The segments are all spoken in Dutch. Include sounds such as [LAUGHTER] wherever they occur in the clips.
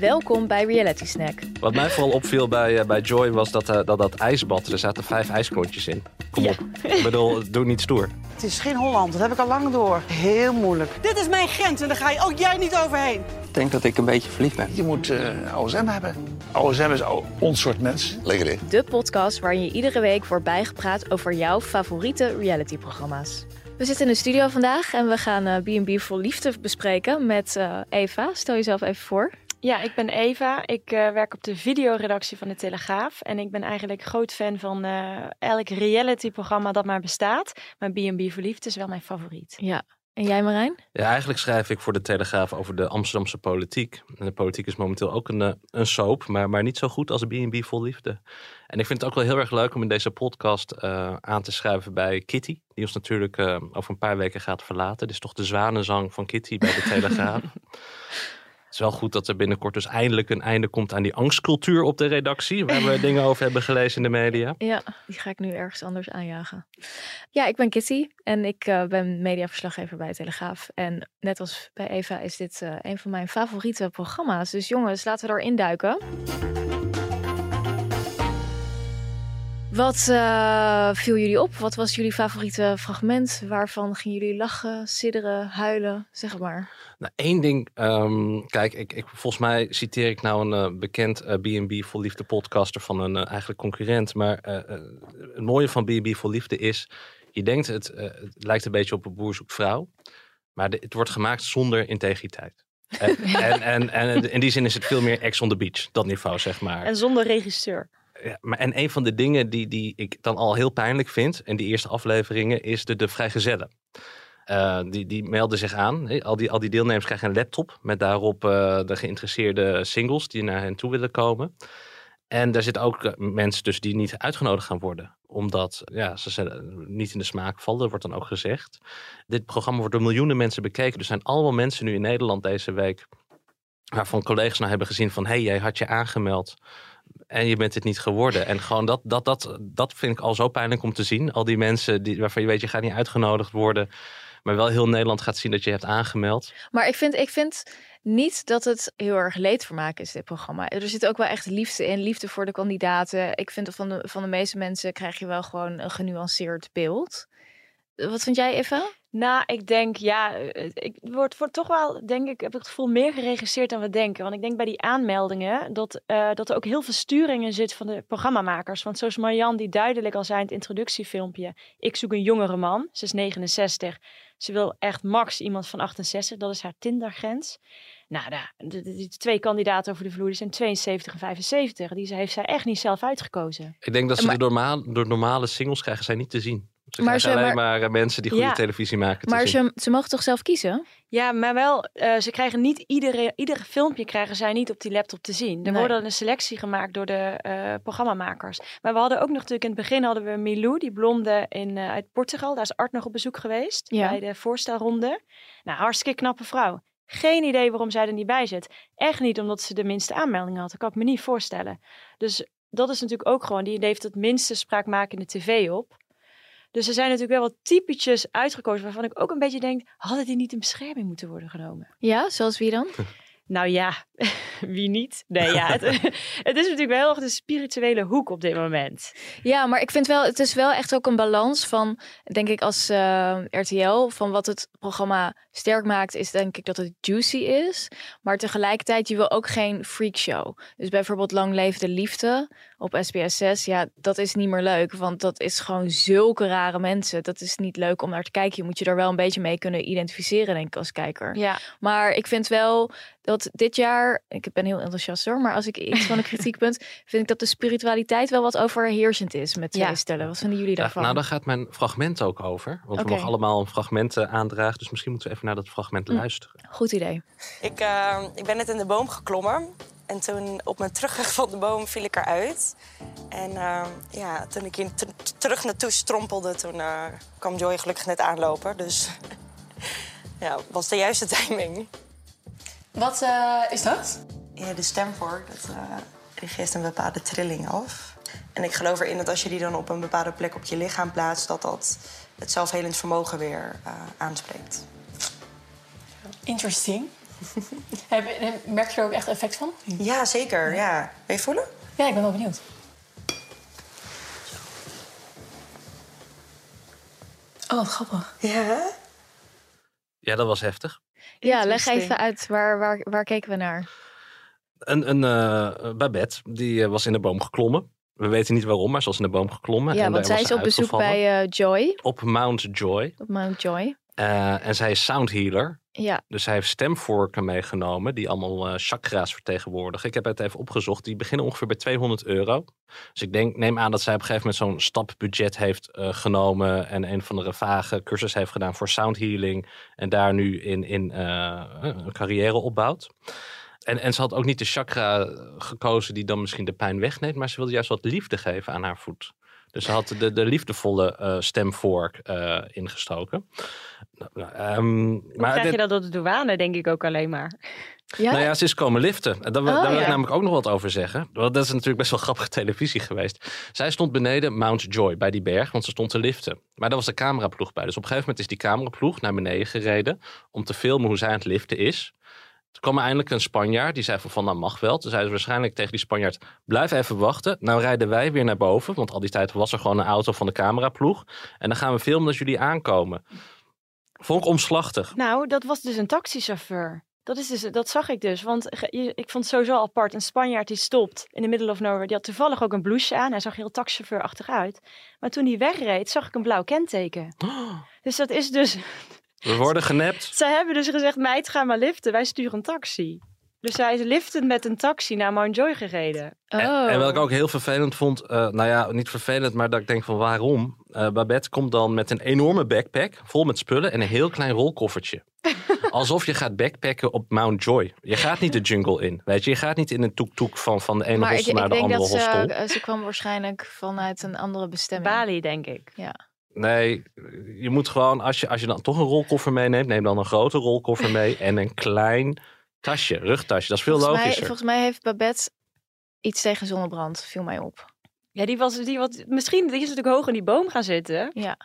Welkom bij Reality Snack. Wat mij vooral opviel bij, uh, bij Joy was dat, uh, dat dat ijsbad, er zaten vijf ijsklontjes in. Kom Ja. op. Ik bedoel, doe niet stoer. Het is geen Holland, dat heb ik al lang door. Heel moeilijk. Dit is mijn grens en daar ga je ook jij niet overheen. Ik denk dat ik een beetje verliefd ben. Je moet eh OSM hebben. OSM is ons soort mens. Lekker hè? De podcast waarin je iedere week wordt bijgepraat over jouw favoriete realityprogramma's. We zitten in de studio vandaag en we gaan eh, B&B voor Liefde bespreken met eh, Eva. Stel jezelf even voor. Ja, ik ben Eva. Ik eh, werk op de videoredactie van de Telegraaf. En ik ben eigenlijk groot fan van eh, elk reality-programma dat maar bestaat. Maar B&B Verliefd is wel mijn favoriet. Ja. En jij Marijn? Ja, eigenlijk schrijf ik voor de Telegraaf over de Amsterdamse politiek. En de politiek is momenteel ook een, eh, een soap, maar, maar niet zo goed als B&B Vol Liefde. En ik vind het ook wel heel erg leuk om in deze podcast eh, aan te schrijven bij Kitty. Die ons natuurlijk eh, over een paar weken gaat verlaten. Dit is toch de zwanenzang van Kitty bij de [LAUGHS] Telegraaf. Is wel goed dat er binnenkort dus eindelijk een einde komt aan die angstcultuur op de redactie. Waar we [LAUGHS] dingen over hebben gelezen in de media. Ja, die ga ik nu ergens anders aanjagen. Ja, ik ben Kitty en ik eh, ben mediaverslaggever bij Telegraaf. En net als bij Eva is dit eh, een van mijn favoriete programma's. Dus jongens, laten we erin duiken. Wat eh, viel jullie op? Wat was jullie favoriete fragment? Waarvan gingen jullie lachen, sidderen, huilen? Zeg maar. Nou, één ding. ehm, kijk, ik, ik, volgens mij citeer ik nou een eh, bekend eh, B&B voor Liefde podcaster van een eigenlijk concurrent. Maar het mooie van B&B voor Liefde is, je denkt het, eh, het lijkt een beetje op een boer zoekt vrouw. Maar de- het wordt gemaakt zonder integriteit. En, [LAUGHS] en, en, en in die zin is het veel meer ex on the beach, dat niveau zeg maar. En zonder regisseur. Maar en een van de dingen die, die ik dan al heel pijnlijk vind, in die eerste afleveringen, is de, de vrijgezellen. Eh, die, die melden zich aan. Al die, al die deelnemers krijgen een laptop met daarop eh, de geïnteresseerde singles die naar hen toe willen komen. En daar zitten ook eh, mensen dus die niet uitgenodigd gaan worden. Omdat ja, ze niet in de smaak vallen, wordt dan ook gezegd. Dit programma wordt door miljoenen mensen bekeken. Er zijn allemaal mensen nu in Nederland deze week. Waarvan collega's nou hebben gezien van... hé, hey, jij had je aangemeld en je bent het niet geworden. En gewoon dat, dat, dat, dat vind ik al zo pijnlijk om te zien. Al die mensen die, waarvan je weet, je gaat niet uitgenodigd worden. Maar wel heel Nederland gaat zien dat je hebt aangemeld. Maar ik vind, ik vind niet dat het heel erg leedvermaak is, dit programma. Er zit ook wel echt liefde in, liefde voor de kandidaten. Ik vind van de, van de meeste mensen krijg je wel gewoon een genuanceerd beeld. Wat vind jij, Eva? Nou, ik denk, ja, eh, ik word, wordt toch wel, denk ik, heb ik het gevoel meer geregisseerd dan we denken. Want ik denk bij die aanmeldingen dat, eh, dat er ook heel veel sturing in zit van de programmamakers. Want zoals Marjan die duidelijk al zei in het introductiefilmpje, ik zoek een jongere man, ze is 69. Ze wil echt max iemand van 68, dat is haar Tindergrens. Nou, daar- de, twee kandidaten over de vloer, die zijn 72 en 75. Die heeft zij echt niet zelf uitgekozen. Ik denk dat ze Maar- de normale, de normale singles krijgen zij niet te zien. Ze Maar krijgen ze- alleen maar, eh, mensen die goede Ja. televisie maken te Maar zien. ze, ze mogen toch zelf kiezen? Ja, maar wel, eh, ze krijgen niet iedere, iedere filmpje krijgen zij niet op die laptop te zien. Er Nee. wordt een selectie gemaakt door de eh, programmamakers. Maar we hadden ook nog natuurlijk in het begin hadden we Milou, die blonde in, eh, uit Portugal. Daar is Art nog op bezoek geweest Ja. bij de voorstelronde. Nou, hartstikke knappe vrouw. Geen idee waarom zij er niet bij zit. Echt niet omdat ze de minste aanmeldingen had. Dat kan ik me niet voorstellen. Dus dat is natuurlijk ook gewoon, die heeft het minste spraakmakende tv op. Dus er zijn natuurlijk wel wat typetjes uitgekozen waarvan ik ook een beetje denk, hadden die niet in bescherming moeten worden genomen? Ja, zoals wie dan? [LAUGHS] Nou ja, [LAUGHS] wie niet? Nee, ja, het, [LAUGHS] het is natuurlijk wel heel erg de spirituele hoek op dit moment. Ja, maar ik vind wel, het is wel echt ook een balans van, denk ik, als eh, RTL, van wat het programma sterk maakt, is denk ik dat het juicy is. Maar tegelijkertijd, je wil ook geen freakshow. Dus bijvoorbeeld Lang Leef de Liefde op SBS 6, ja, dat is niet meer leuk. Want dat is gewoon zulke rare mensen. Dat is niet leuk om naar te kijken. Je moet je daar wel een beetje mee kunnen identificeren, denk ik, als kijker. Ja, Maar ik vind wel dat dit jaar ik ben heel enthousiast hoor, maar als ik iets van een [LAUGHS] kritiekpunt, vind ik dat de spiritualiteit wel wat overheersend is met twee Ja. stellen. Wat vinden jullie Ja, daarvan? nou, daar gaat mijn fragment ook over. Want Oké. we mogen allemaal een fragment eh, aandragen. Dus misschien moeten we even naar dat fragment Hm. luisteren. Goed idee. Ik, eh, ik ben net in de boom geklommen. En toen op mijn terugweg van de boom viel ik eruit. En eh, ja, toen ik hier ter- terug naartoe strompelde, toen eh, kwam Joy gelukkig net aanlopen. Dus [LAUGHS] ja, was de juiste timing. Wat eh, is dat? Ja, de stemvork, dat, eh, die geeft een bepaalde trilling af. En ik geloof erin dat als je die dan op een bepaalde plek op je lichaam plaatst... dat dat het zelfhelend vermogen weer eh, aanspreekt. Interesting. [LAUGHS] Heb, je- merk je er ook echt effect van? Ja, zeker. Ja. Wil je voelen? Ja, ik ben wel benieuwd. Oh, wat grappig. Ja. Ja, dat was heftig. Ja, leg even uit, waar, waar, waar keken we naar? Een, een eh, Babette, die eh, was in de boom geklommen. We weten niet waarom, maar ze was in de boom geklommen. Ja, en want zij is op bezoek bij eh, Joy, Op Mount Joy. op Mount Joy. Eh, en zij is sound healer. Ja, Dus hij heeft stemvorken meegenomen die allemaal eh, chakra's vertegenwoordigen. Ik heb het even opgezocht. Die beginnen ongeveer bij 200 euro. Dus ik denk, neem aan dat zij op een gegeven moment zo'n stapbudget heeft eh, genomen. En een van de vage cursus heeft gedaan voor sound healing. En daar nu in, in eh, een carrière opbouwt. En, en ze had ook niet de chakra gekozen die dan misschien de pijn wegneemt. Maar ze wilde juist wat liefde geven aan haar voet. Dus ze had de, de liefdevolle eh, stemvork eh, ingestoken. Nou, nou, ehm, Hoe maar krijg dit- je dat door de douane, denk ik ook alleen maar. ja? nou ja, ze is komen liften. En Daar, wil- Oh, daar wil ik namelijk ook nog wat over zeggen. Want dat is natuurlijk best wel [LAUGHS] grappige televisie geweest. Zij stond beneden Mount Joy bij die berg, want ze stond te liften. Maar daar was de cameraploeg bij. Dus op een gegeven moment is die cameraploeg naar beneden gereden om te filmen hoe zij aan het liften is. Toen kwam er eindelijk een Spanjaard, die zei van, van nou mag wel. Toen zei ze waarschijnlijk tegen die Spanjaard, blijf even wachten. Nou rijden wij weer naar boven, want al die tijd was er gewoon een auto van de cameraploeg. En dan gaan we filmen als jullie aankomen. Vond ik omslachtig. Nou, dat was dus een taxichauffeur. Dat, is dus, dat zag ik dus. Want ik vond het sowieso apart. Een Spanjaard die stopt in de middle of nowhere. Die had toevallig ook een blouseje aan. Hij zag heel taxichauffeur achteruit. Maar toen hij wegreed, zag ik een blauw kenteken. [GASPS] Dus dat is dus... We worden genept. Zij hebben dus gezegd, meid, ga maar liften. Wij sturen een taxi. Dus zij is liftend met een taxi naar Mount Joy gereden. Oh. En, en wat ik ook heel vervelend vond, eh, nou ja, niet vervelend, maar dat ik denk van waarom? Eh, Babette komt dan met een enorme backpack, vol met spullen en een heel klein rolkoffertje. [LAUGHS] Alsof je gaat backpacken op Mount Joy. Je gaat niet de jungle in, weet je. Je gaat niet in een toek-toek van, van de ene maar hostel ik naar de denk andere dat ze, hostel. eh, ze kwam waarschijnlijk vanuit een andere bestemming. Bali, denk ik. Nee, je moet gewoon, als je, als je dan toch een rolkoffer meeneemt, neem dan een grote rolkoffer mee [LAUGHS] en een klein tasje, rugtasje. Dat is veel volgens, mij, logischer. volgens mij heeft Babette iets tegen zonnebrand, viel mij op. Ja, die was, die wat, misschien die is natuurlijk hoog in die boom gaan zitten. Ja.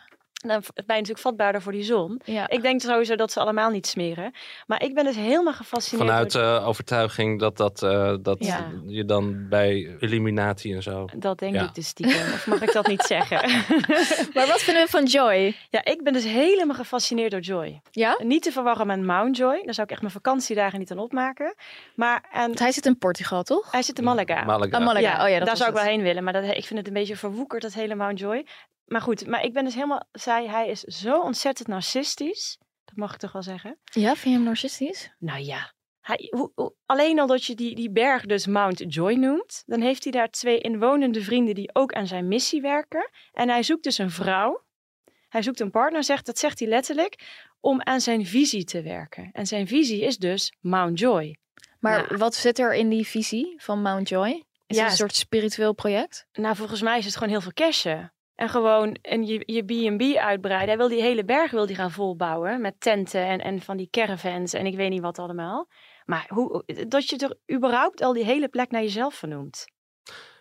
Dan ben je natuurlijk vatbaarder voor die zon. Ja. Ik denk sowieso dat ze allemaal niet smeren. Maar ik ben dus helemaal gefascineerd. Vanuit door- eh, overtuiging dat, dat, eh, dat Ja. je dan bij Illuminati en zo. Dat denk Ja. ik dus stiekem. Of mag ik dat niet zeggen? [LAUGHS] Maar wat vinden we van Joy? ja, ik ben dus helemaal gefascineerd door Joy. Ja? Niet te verwarren met Mount Joy. Daar zou ik echt mijn vakantiedagen niet aan opmaken. Maar en, Want hij zit in Portugal, toch? hij zit in Malaga. Malaga. Ah, Malaga. Ja, oh ja, dat daar zou ik wel heen willen. Maar dat, ik vind het een beetje verwoekerd, dat hele Mount Joy. Maar goed, maar ik ben dus helemaal... Zei, hij is zo ontzettend narcistisch. Dat mag ik toch wel zeggen? Ja, vind je hem narcistisch? Nou ja. Hij, hoe, hoe- alleen al dat je die, die berg dus Mount Joy noemt, dan heeft hij daar twee inwonende vrienden die ook aan zijn missie werken. En hij zoekt dus een vrouw. Hij zoekt een partner, zegt, dat zegt hij letterlijk, om aan zijn visie te werken. En zijn visie is dus Mount Joy. Maar Ja. wat zit er in die visie van Mount Joy? Is Ja, het een soort spiritueel project? Nou, volgens mij is het gewoon heel veel cashen. En gewoon en je, je B&B uitbreiden. Hij wil die hele berg wil die gaan volbouwen met tenten en, en van die caravans en ik weet niet wat allemaal. Maar hoe, dat je er überhaupt al die hele plek naar jezelf vernoemt.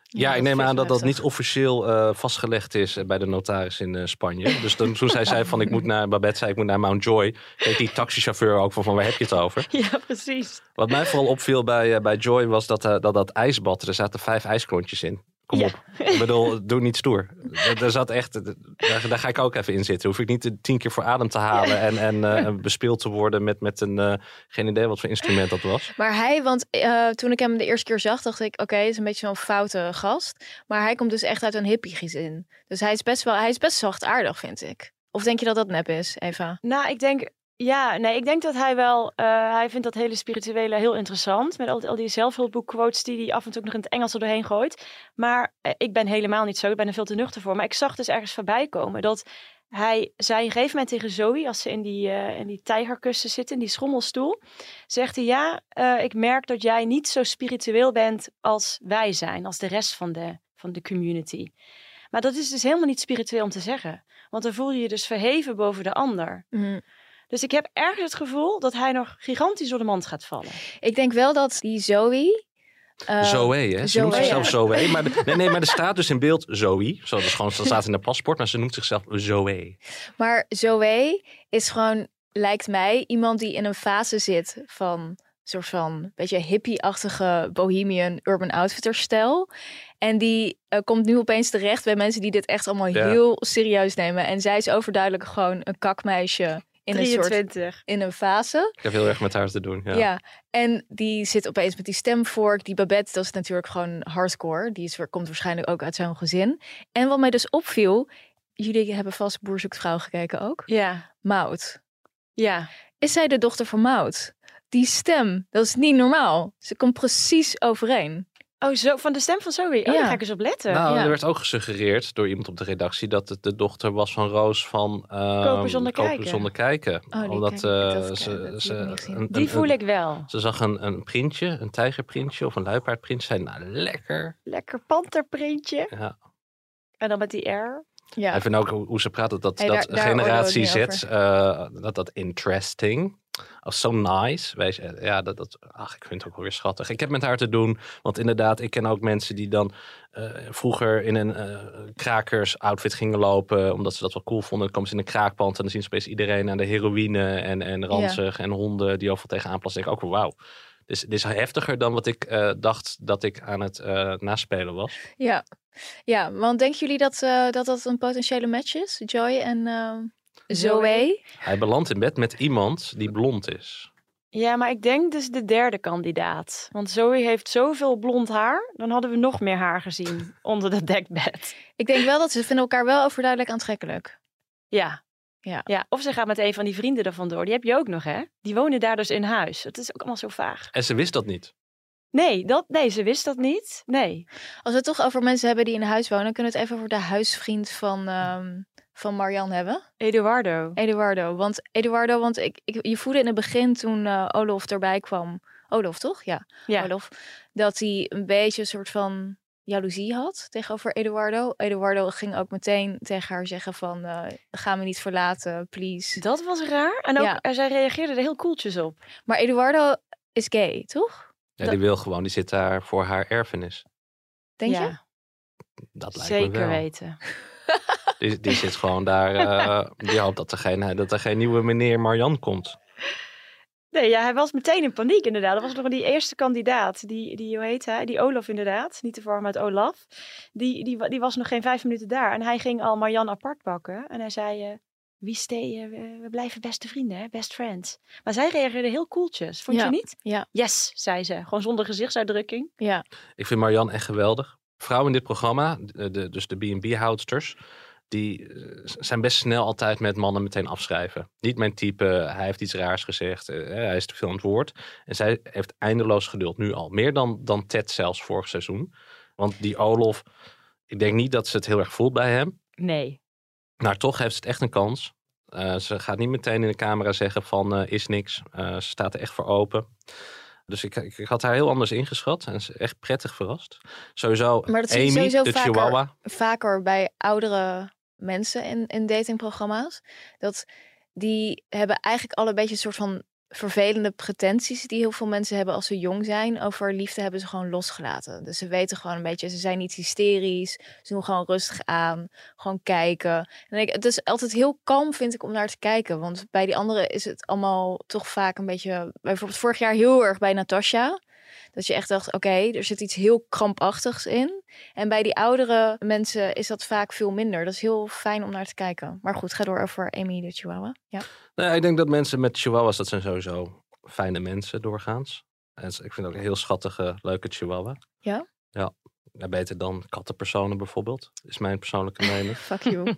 Ja, ik neem aan dat dat niet officieel eh, vastgelegd is eh, bij de notaris in eh, Spanje. Dus toen, toen zij zei van ik moet naar, Babette zei ik moet naar Mount Joy, deed die taxichauffeur ook van, van waar heb je het over? [LAUGHS] Ja, precies. Wat mij vooral opviel bij, bij Joy was dat, dat dat ijsbad, er zaten vijf ijsklontjes in. Kom Ja. op. Ik bedoel, doe niet stoer. Er- Er zat echt, daar, daar ga ik ook even in zitten. Hoef ik niet de tien keer voor adem te halen en, en eh, bespeeld te worden met, met een, eh, geen idee wat voor instrument dat was. Maar hij, want eh, toen ik hem de eerste keer zag, dacht ik, oké, het is een beetje zo'n foute gast. Maar hij komt dus echt uit een hippie gezin. Dus hij is best wel, hij is best zachtaardig, vind ik. Of denk je dat dat nep is, Eva? Nou, ik denk, Ja, nee, ik denk dat hij wel, eh, hij vindt dat hele spirituele heel interessant. Met al, al die zelfhulpboekquotes die hij af en toe nog in het Engels er doorheen gooit. Maar eh, ik ben helemaal niet zo, ik ben er veel te nuchter voor. Maar ik zag dus ergens voorbij komen dat hij zei een gegeven moment tegen Zoe, als ze in die, eh, in die tijgerkussen zit, in die schommelstoel, zegt hij, ja, ik merk dat jij niet zo spiritueel bent als wij zijn, als de rest van de, van de community. Maar dat is dus helemaal niet spiritueel om te zeggen. Want dan voel je je dus verheven boven de ander. Mm. Dus ik heb ergens het gevoel dat hij nog gigantisch door de mand gaat vallen. Ik denk wel dat die Zoe... eh, Zoe, hè? Ze Zoe, noemt zichzelf ja. Zoe. [LAUGHS] Maar, de- nee, nee, maar er staat dus in beeld Zoe. Zo, dat is gewoon, dat staat in haar paspoort, maar ze noemt zichzelf Zoe. Maar Zoe is gewoon, lijkt mij, iemand die in een fase zit van een soort van beetje hippie-achtige bohemian urban outfitter stijl. En die eh, komt nu opeens terecht bij mensen die dit echt allemaal Ja. heel serieus nemen. En zij is overduidelijk gewoon een kakmeisje in een soort 23. in een fase. Ik heb heel erg met haar te doen. Ja. Ja. en die zit opeens met die stemvork. Die Babette, dat is natuurlijk gewoon hardcore. Die is, komt waarschijnlijk ook uit zo'n gezin. En wat mij dus opviel, jullie hebben vast Boer zoekt vrouw gekeken ook. Ja, Maud. ja. Is zij de dochter van Maud? Die stem, dat is niet normaal. Ze komt precies overeen. Oh, zo, van de stem van Zoe. Oh, Ja. daar ga ik eens op letten. Nou, Ja. er werd ook gesuggereerd door iemand op de redactie dat het de dochter was van Roos van ehm, Kopen zonder Kopen kijken. zonder kijken. Oh, die Omdat ik. eh, ze, ze, een- Die voel een- ik wel. Ze zag een, een printje, een tijgerprintje of een luipaardprintje. Zei, nou lekker. Lekker panterprintje. Ja. En dan met die R. Ja, Ik vind ook hoe, hoe ze praat, dat, dat, Hey, dat daar- daar generatie ik Z, eh, dat dat interesting. Oh, so nice. Wees, ja, dat, dat, ach, ik vind het ook wel weer schattig. Ik heb met haar te doen, want inderdaad, ik ken ook mensen die dan eh, vroeger in een eh, krakers outfit gingen lopen, omdat ze dat wel cool vonden. Dan komen ze in een kraakpand en dan zien ze opeens iedereen aan de heroïne en, en ranzig en honden die overal tegenaan plassen. Denk ik ook, wauw. Dus dit is heftiger dan wat ik eh, dacht dat ik aan het naspelen was. ja. ja want denken jullie dat, dat dat een potentiële match is? Joy en Zoe? Hij belandt in bed met iemand die blond is. Ja, maar ik denk dus de derde kandidaat. Want Zoe heeft zoveel blond haar. Dan hadden we nog meer haar gezien [LAUGHS] onder dat dekbed. Ik denk wel dat ze vinden elkaar wel overduidelijk aantrekkelijk. Ja. Ja. ja. Of ze gaat met een van die vrienden er vandoor. Die heb je ook nog, hè? Die wonen daar dus in huis. Het is ook allemaal zo vaag. En ze wist dat niet. Nee, dat, nee ze wist dat niet. Nee. Als we het toch over mensen hebben die in huis wonen, kunnen we het even over de huisvriend van, ehm, van Marian hebben. Eduardo. Eduardo. Want Eduardo, want ik, ik, je voelde in het begin toen eh Olof erbij kwam. Olof, toch? Ja, Ja. Olof. Dat hij een beetje een soort van jaloezie had tegenover Eduardo. Eduardo ging ook meteen tegen haar zeggen van, eh, ga me niet verlaten, please. Dat was raar. En ook, Ja. en zij reageerde er heel koeltjes op. Maar Eduardo is gay, toch? Ja, die wil gewoon, die zit daar voor haar erfenis. Denk ja, je? Dat lijkt me zeker wel. weten. Die, die zit gewoon daar, eh, die hoopt dat er, geen, dat er geen nieuwe meneer Marjan komt. Nee, ja, hij was meteen in paniek inderdaad. Dat was nog die eerste kandidaat. Die, die hoe heet hij? Die Olaf inderdaad. Niet te verwarren met Olaf. Die, die, die was nog geen vijf minuten daar. En hij ging al Marjan apart pakken. En hij zei, eh, wie stay, eh, we, we blijven beste vrienden, hè? best friends. Maar zij reageerde heel koeltjes. Vond Ja, je niet? ja. Yes, zei ze. Gewoon zonder gezichtsuitdrukking. Ja. Ik vind Marjan echt geweldig. Vrouwen in dit programma, de, de- dus de B&B-houdsters, die eh, zijn best snel altijd met mannen meteen afschrijven. Niet mijn type, hij heeft iets raars gezegd, eh, hij is te veel aan het woord. En zij heeft eindeloos geduld, nu al. Meer dan, dan Ted zelfs vorig seizoen. Want die Olof, ik denk niet dat ze het heel erg voelt bij hem. Nee. Maar toch heeft ze het echt een kans. Eh, ze gaat niet meteen in de camera zeggen van eh, is niks. Eh, ze staat er echt voor open. Dus ik, ik, ik had haar heel anders ingeschat. En ze is echt prettig verrast. Sowieso Maar dat je Amy, sowieso de vaker, chihuahua. vaker bij oudere mensen in, in datingprogramma's. Dat die hebben eigenlijk al een beetje een soort van vervelende pretenties die heel veel mensen hebben als ze jong zijn. Over liefde hebben ze gewoon losgelaten. Dus ze weten gewoon een beetje, ze zijn niet hysterisch. Ze doen gewoon rustig aan. Gewoon kijken. En ik, het is altijd heel kalm, vind ik, om naar te kijken. Want bij die anderen is het allemaal toch vaak een beetje... Bijvoorbeeld vorig jaar heel erg bij Natasha. Dat je echt dacht, oké, er zit iets heel krampachtigs in. En bij die oudere mensen is dat vaak veel minder. Dat is heel fijn om naar te kijken. Maar goed, ga door over Amy de Chihuahua. Ja. Nee, ik denk dat mensen met chihuahuas, dat zijn sowieso fijne mensen doorgaans. En ik vind ook een heel schattige, leuke chihuahua. Ja. Ja, beter dan kattenpersonen bijvoorbeeld, is mijn persoonlijke mening. [LAUGHS] Fuck you. [LAUGHS]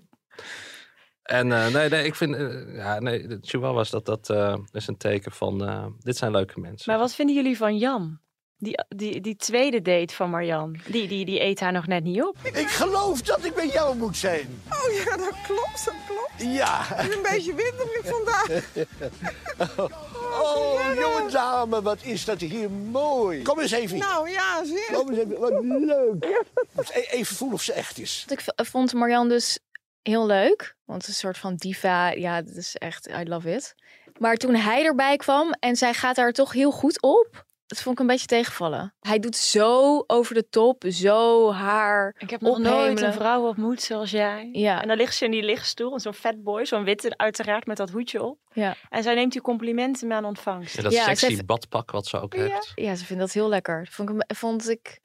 En eh, nee, nee, ik vind, eh, ja, nee, de Chihuahuas, dat, dat eh, is een teken van, eh, dit zijn leuke mensen. Maar wat vinden jullie van Jan? Die, die, die tweede date van Marjan. Die, die, die eet haar nog net niet op. Ik geloof dat ik bij jou moet zijn. Oh ja, dat klopt, dat klopt. Ja. Het is een beetje winderig vandaag. [LAUGHS] Oh, jonge dame, wat is dat hier mooi. Kom eens even. Nou ja, zeer. Kom eens even, wat leuk. Moet e- Even voelen of ze echt is. Ik vond Marianne dus heel leuk. Want een soort van diva, ja, dat is echt, I love it. Maar toen hij erbij kwam en zij gaat daar toch heel goed op. Dat vond ik een beetje tegenvallen. Hij doet zo over de top, zo haar Ik heb nog nooit een vrouw ontmoet zoals jij. Ja. En dan ligt ze in die lichtstoel, zo'n fatboy, zo'n witte uiteraard met dat hoedje op. Ja. En zij neemt die complimenten mee aan ontvangst. Ja, dat Ja, sexy heeft- badpak wat ze ook heeft. Ja, ze vindt dat heel lekker. Vond ik, een- vond ik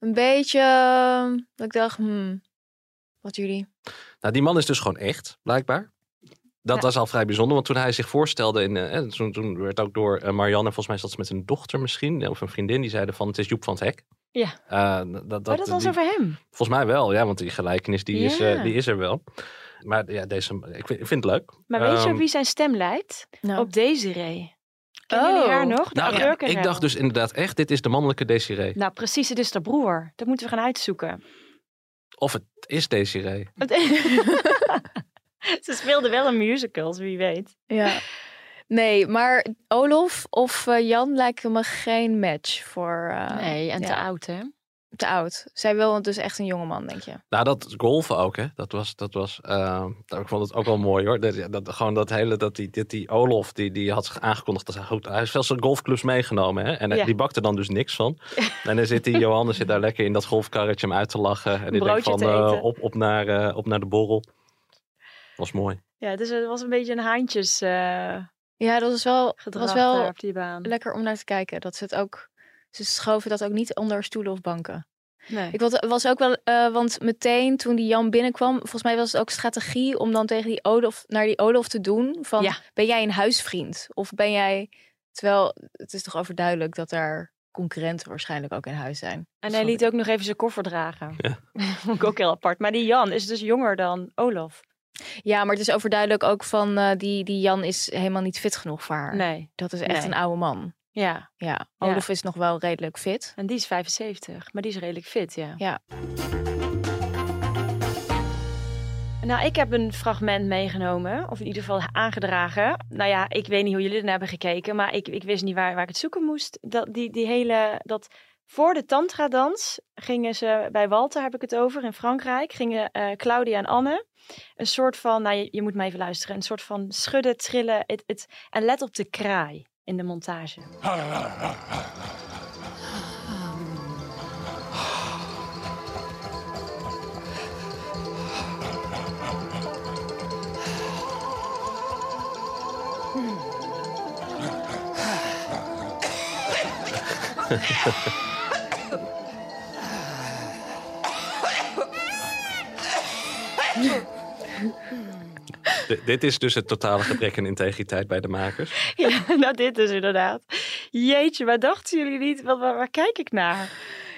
een beetje, eh, dat ik dacht, hmm, wat jullie? Nou, die man is dus gewoon echt, blijkbaar. Dat Ja. was al vrij bijzonder, want toen hij zich voorstelde, in, eh, toen, toen werd ook door eh, Marianne, volgens mij zat ze met een dochter misschien, of een vriendin, die zeiden van het is Joep van het Hek. Ja. Eh, dat, dat, oh, dat was die- over hem. Volgens mij wel, ja, want die gelijkenis die, is, eh, die is er wel. Maar ja, deze, ik vind, ik vind het leuk. Maar weet je Ehm, op wie zijn stem lijkt? Nou. Op Desiree. Kennen jullie Oh. haar nog? De Nou, ja, ik dacht dus inderdaad echt, dit is de mannelijke Desiree. Nou, precies, het is de broer. Dat moeten we gaan uitzoeken. Of het is Desiree. [LAUGHS] Ze speelde wel een musicals, wie weet. Ja. Nee, maar Olof of eh, Jan lijken me geen match voor. eh, Nee, en te oud, hè? Te oud. Zij wil dus echt een jongeman, denk je? Nou, dat golfen ook, hè. Dat was, dat was, eh, ik vond het ook wel mooi, hoor. Dat, dat, gewoon dat hele, dat die, dat die Olof, die, die had zich aangekondigd. Dat hij, goed, hij heeft wel zijn golfclubs meegenomen, hè. En Ja. die bakte dan dus niks van. [LAUGHS] en dan zit die Johannes zit daar lekker in dat golfkarretje hem uit te lachen. En die denkt van, eh, op, op, naar, eh, op naar de borrel. Was mooi. Ja, dus het was een beetje een haantjes eh Ja, dat was wel, was wel daar op die baan. lekker om naar te kijken. Dat ze het ook. Ze schoven dat ook niet onder stoelen of banken. Nee. Ik was, was ook wel, eh, want meteen toen die Jan binnenkwam, volgens mij was het ook strategie om dan tegen die Olof, naar die Olof te doen. Van, Ja. ben jij een huisvriend? Of ben jij, terwijl het is toch overduidelijk dat daar concurrenten waarschijnlijk ook in huis zijn. En hij liet ook nog even zijn koffer dragen. Ja. [LAUGHS] Vond ik ook heel apart. Maar die Jan is dus jonger dan Olaf. Ja, maar het is overduidelijk ook van, eh, die, die Jan is helemaal niet fit genoeg voor haar. Nee. Dat is echt Nee. een oude man. Ja. Ja, Ja. Olof is nog wel redelijk fit. En die is 75. Maar die is redelijk fit, ja. Ja. Nou, ik heb een fragment meegenomen, of in ieder geval aangedragen. Nou ja, ik weet niet hoe jullie ernaar hebben gekeken, maar ik, ik wist niet waar, waar ik het zoeken moest. Dat, die, die hele, dat voor de tantra-dans gingen ze, bij Walter heb ik het over, in Frankrijk, gingen eh, Claudia en Anne een soort van, nou je, je moet maar even luisteren, een soort van schudden, trillen, het, het, en let op de kraai in de montage. [LAUGHS] [LAUGHS] D- dit is dus het totale gebrek aan integriteit bij de makers. Ja, nou dit dus inderdaad. Jeetje, waar dachten jullie niet? Wat, waar, waar kijk ik naar?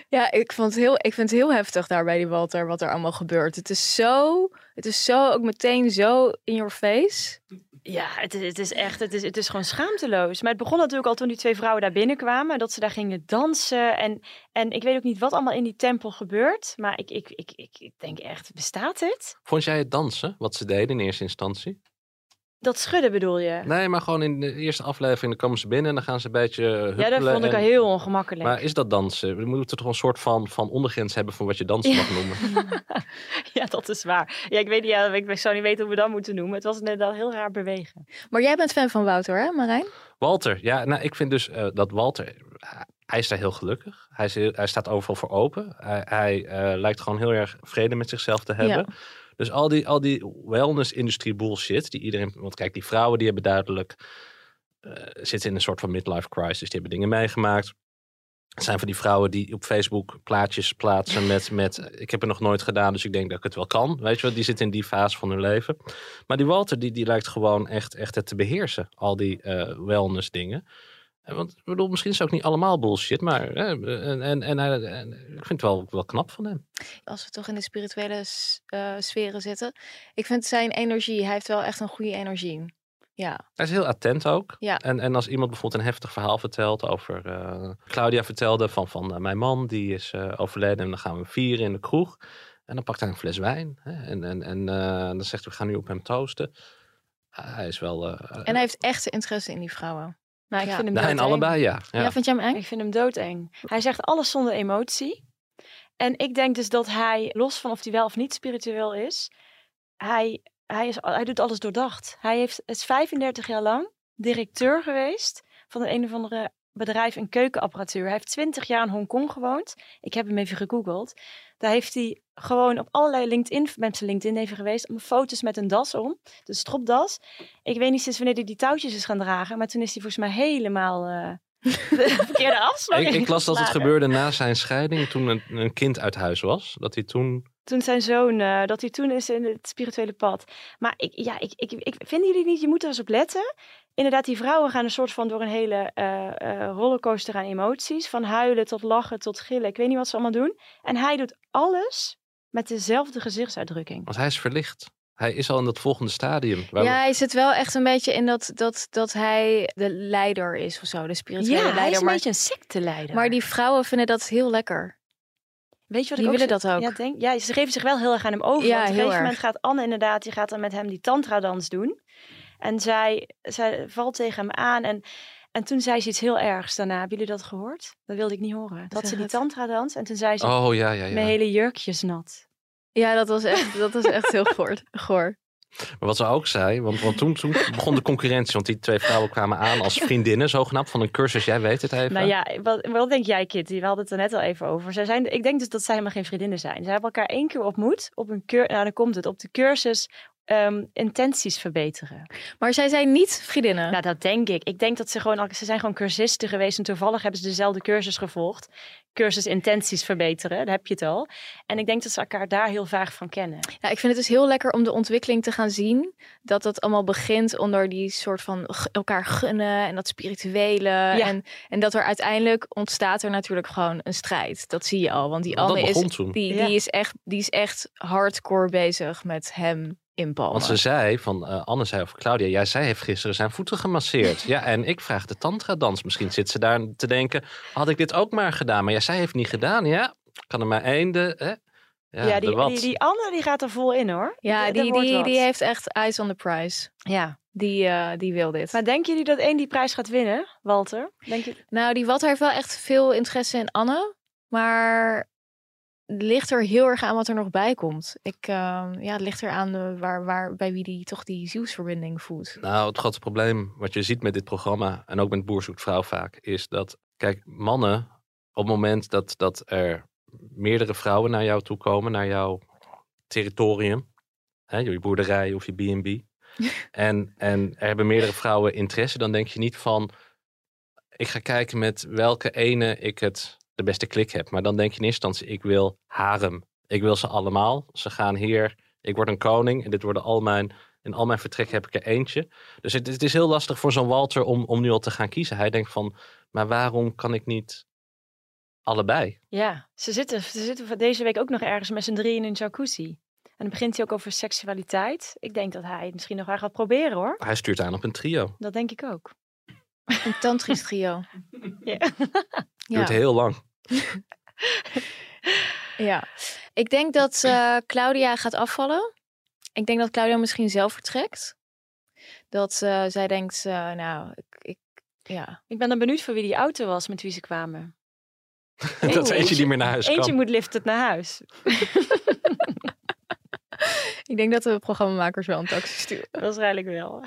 Ja, ik, vond het heel, ik vind het heel heftig daar bij die Walter wat er allemaal gebeurt. Het is zo, het is zo ook meteen zo in your face. Ja, het is, het is echt, het is, het is gewoon schaamteloos. Maar het begon natuurlijk al toen die twee vrouwen daar binnenkwamen, dat ze daar gingen dansen. En, en ik weet ook niet wat allemaal in die tempel gebeurt, maar ik, ik, ik, ik, ik denk echt, bestaat dit? Vond jij het dansen, wat ze deden in eerste instantie? Dat schudden bedoel je? Nee, maar gewoon in de eerste aflevering dan komen ze binnen en dan gaan ze een beetje ja, dat huppelen vond ik en- al heel ongemakkelijk. Maar is dat dansen? We moeten toch een soort van, van ondergrens hebben van wat je dansen mag noemen. [LAUGHS] Ja, dat is waar. Ja, ik weet niet, ja, ik zou niet weten hoe we dat moeten noemen. Het was inderdaad heel raar bewegen. Maar jij bent fan van Wouter, hè Marijn? Walter, ja, nou, ik vind dus eh, dat Walter, hij is daar heel gelukkig. Hij, is heel- hij staat overal voor open. Hij, hij eh, lijkt gewoon heel erg vrede met zichzelf te hebben. Ja. Dus al die, al die wellness-industrie bullshit, die iedereen, want kijk, die vrouwen die hebben duidelijk, eh, zitten in een soort van midlife crisis. Die hebben dingen meegemaakt. Het zijn van die vrouwen die op Facebook plaatjes plaatsen met, met ik heb het nog nooit gedaan, dus ik denk dat ik het wel kan. Weet je wel, die zitten in die fase van hun leven. Maar die Walter, die, die lijkt gewoon echt, echt het te beheersen. Al die eh, wellness dingen. Want ik bedoel, misschien is het ook niet allemaal bullshit, maar hè, en, en, en, en ik vind het wel, wel knap van hem. Als we toch in de spirituele eh, sferen zitten. Ik vind zijn energie, hij heeft wel echt een goede energie. Ja, Hij is heel attent ook. Ja. En, en als iemand bijvoorbeeld een heftig verhaal vertelt over... eh, Claudia vertelde van, van eh, mijn man, die is overleden en dan gaan we vieren in de kroeg. En dan pakt hij een fles wijn. Hè, en en, en dan zegt hij, we gaan nu op hem toosten. Ah, hij is wel... en hij heeft echte interesse in die vrouwen. Nou, ik Ja. vind hem nou, en allebei, ja. ja. Ja, vind jij hem eng? Ik vind hem doodeng. Hij zegt alles zonder emotie. En ik denk dus dat hij, los van of hij wel of niet spiritueel is, hij, hij, is, hij doet alles doordacht. Hij heeft, is 35 jaar lang directeur geweest van een, een of andere bedrijf in keukenapparatuur. Hij heeft 20 jaar in Hongkong gewoond. Ik heb hem even gegoogeld. Daar heeft hij gewoon op allerlei LinkedIn, met zijn LinkedIn even geweest, om foto's met een das om. De stropdas. Ik weet niet sinds wanneer hij die touwtjes is gaan dragen, maar toen is hij volgens mij helemaal eh, [LAUGHS] de verkeerde afslag Ik, ik las dat het gebeurde na zijn scheiding, toen een, een kind uit huis was. Dat hij toen... Toen zijn zoon, eh, dat hij toen is in het spirituele pad. Maar ik, ja, ik, ik, ik, vinden jullie niet, je moet er eens op letten. Inderdaad, die vrouwen gaan een soort van door een hele eh, eh, rollercoaster aan emoties. Van huilen tot lachen tot gillen. Ik weet niet wat ze allemaal doen. En hij doet alles met dezelfde gezichtsuitdrukking. Want hij is verlicht. Hij is al in dat volgende stadium. waar we- Ja, hij zit wel echt een beetje in dat, dat, dat hij de leider is of zo, de spirituele Ja, leider. hij is een maar, beetje een secteleider. maar die vrouwen vinden dat heel lekker. Weet je wat die ik willen dat ook. Ja, denk, ja, ze geven zich wel heel erg aan hem over. Ja, want op een gegeven erg. moment gaat Anne inderdaad, die gaat dan met hem die tantra-dans doen. En zij, zij valt tegen hem aan en, en toen zei ze iets heel ergs daarna. Hebben jullie dat gehoord? Dat wilde ik niet horen. Dat ze die tantra-dans en toen zei ze, Oh, ja, ja, ja. mijn hele jurkje is nat. Ja, dat was echt, dat was echt heel [LAUGHS] goor. goor. Maar wat ze ook zei, want, toen, begon de concurrentie. Want die twee vrouwen kwamen aan als vriendinnen, zogenaamd, van een cursus. Jij weet het even. Nou ja, wat, wat denk jij Kitty? We hadden het er net al even over. Zij zijn, ik denk dus dat zij helemaal geen vriendinnen zijn. Ze hebben elkaar één keer ontmoet op een keur, nou dan komt het, op de cursus ehm, intenties verbeteren. Maar zij zijn niet vriendinnen. Nou, dat denk ik. Ik denk dat ze gewoon, ze zijn gewoon cursisten geweest en toevallig hebben ze dezelfde cursus gevolgd. Cursus intenties verbeteren, daar heb je het al. En ik denk dat ze elkaar daar heel vaag van kennen. Ja, ik vind het dus heel lekker om de ontwikkeling te gaan zien. Dat het allemaal begint onder die soort van elkaar gunnen en dat spirituele. En, en dat er uiteindelijk ontstaat er natuurlijk gewoon een strijd. Dat zie je al. Want die dat Anne is, die, Ja. die, is echt, die is echt hardcore bezig met hem inpalmen. Want ze zei, van eh, Anne zei over Claudia, ja, zij heeft gisteren zijn voeten gemasseerd. [LAUGHS] ja, en ik vraag de tantra-dans. Misschien zit ze daar te denken, had ik dit ook maar gedaan? Maar ja, zij heeft niet gedaan, ja. Kan er maar één, de, hè? Ja, die, die, die Anne die gaat er vol in hoor. ja, die, die, wat. die heeft echt eyes on the prize. Ja. Die, eh, die wil dit. Maar denken jullie dat één die prijs gaat winnen, Walter? Denk je... Nou, die Walter heeft wel echt veel interesse in Anne. Maar ligt er heel erg aan wat er nog bij komt. Ik, ehm, ja, het ligt er aan eh, waar, waar, bij wie die toch die zielsverbinding voelt. Nou, het grote probleem wat je ziet met dit programma, en ook met Boer zoekt vrouw vaak, is dat, kijk, mannen, op het moment dat, dat er meerdere vrouwen naar jou toe komen, naar jouw territorium, hè, je boerderij of je B&B, [LAUGHS] en, en er hebben meerdere vrouwen interesse, dan denk je niet van, ik ga kijken met welke ene ik het de beste klik heb. Maar dan denk je in eerste instantie, ik wil harem. Ik wil ze allemaal. Ze gaan hier, ik word een koning en dit worden al mijn in al mijn vertrekken heb ik er eentje. Dus het, het is heel lastig voor zo'n Walter om, om nu al te gaan kiezen. Hij denkt van, maar waarom kan ik niet allebei? Ja, ze zitten, ze zitten voor deze week ook nog ergens met z'n drieën in een jacuzzi. En dan begint hij ook over seksualiteit. Ik denk dat hij het misschien nog wel gaat proberen hoor. Hij stuurt aan op een trio. Dat denk ik ook. Een tantrisch trio. [LAUGHS] Ja. Duurt heel lang. Ja. Ik denk dat eh, Claudia gaat afvallen. Ik denk dat Claudia misschien zelf vertrekt. Dat eh, zij denkt, eh, nou, ik, ik, ja. Ik ben dan benieuwd voor wie die auto was met wie ze kwamen. [LAUGHS] dat eentje niet meer naar huis Eentje kan. moet liften naar huis. [LAUGHS] Ik denk dat de programmamakers wel een taxi sturen. Waarschijnlijk wel.